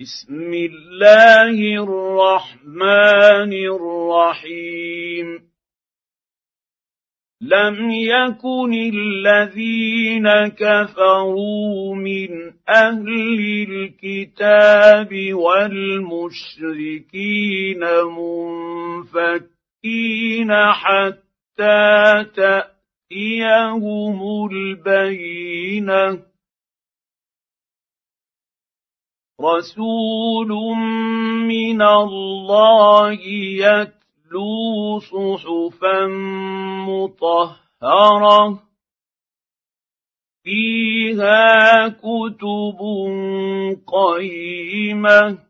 بسم الله الرحمن الرحيم. لم يكن الذين كفروا من أهل الكتاب والمشركين منفكين حتى تأتيهم البينة. رسول من الله يتلو صحفا مطهرة. فيها كتب قيمة.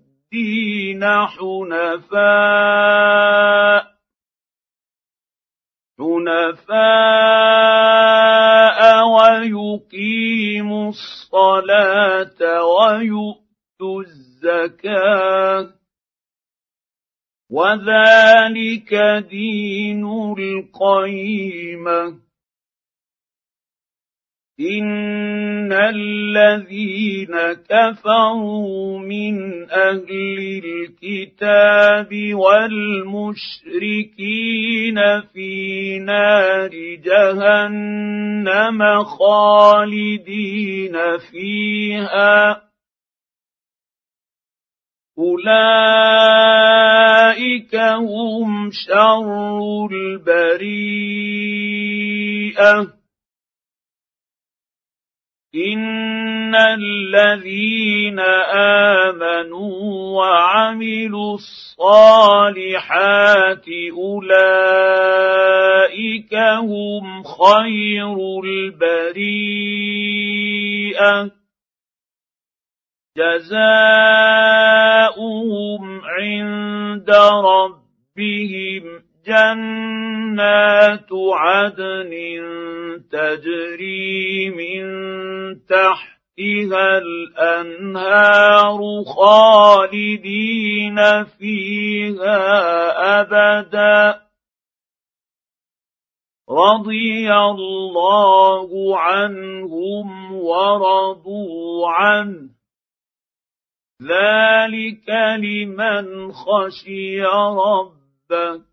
الدين حنفاء حنفاء ويقيموا الصلاة ويؤتوا الزكاة وذلك دين القيمة ان الذين كفروا من أهل الكتاب والمشركين في نار جهنم خالدين فيها اولئك هم شر البريئه ان الذين امنوا وعملوا الصالحات اولئك هم خير البريئه جزاؤهم عند ربهم جنات عدن تجري من تحتها الأنهار خالدين فيها أبدا. رضي الله عنهم ورضوا عنه. ذلك لمن خشي ربه.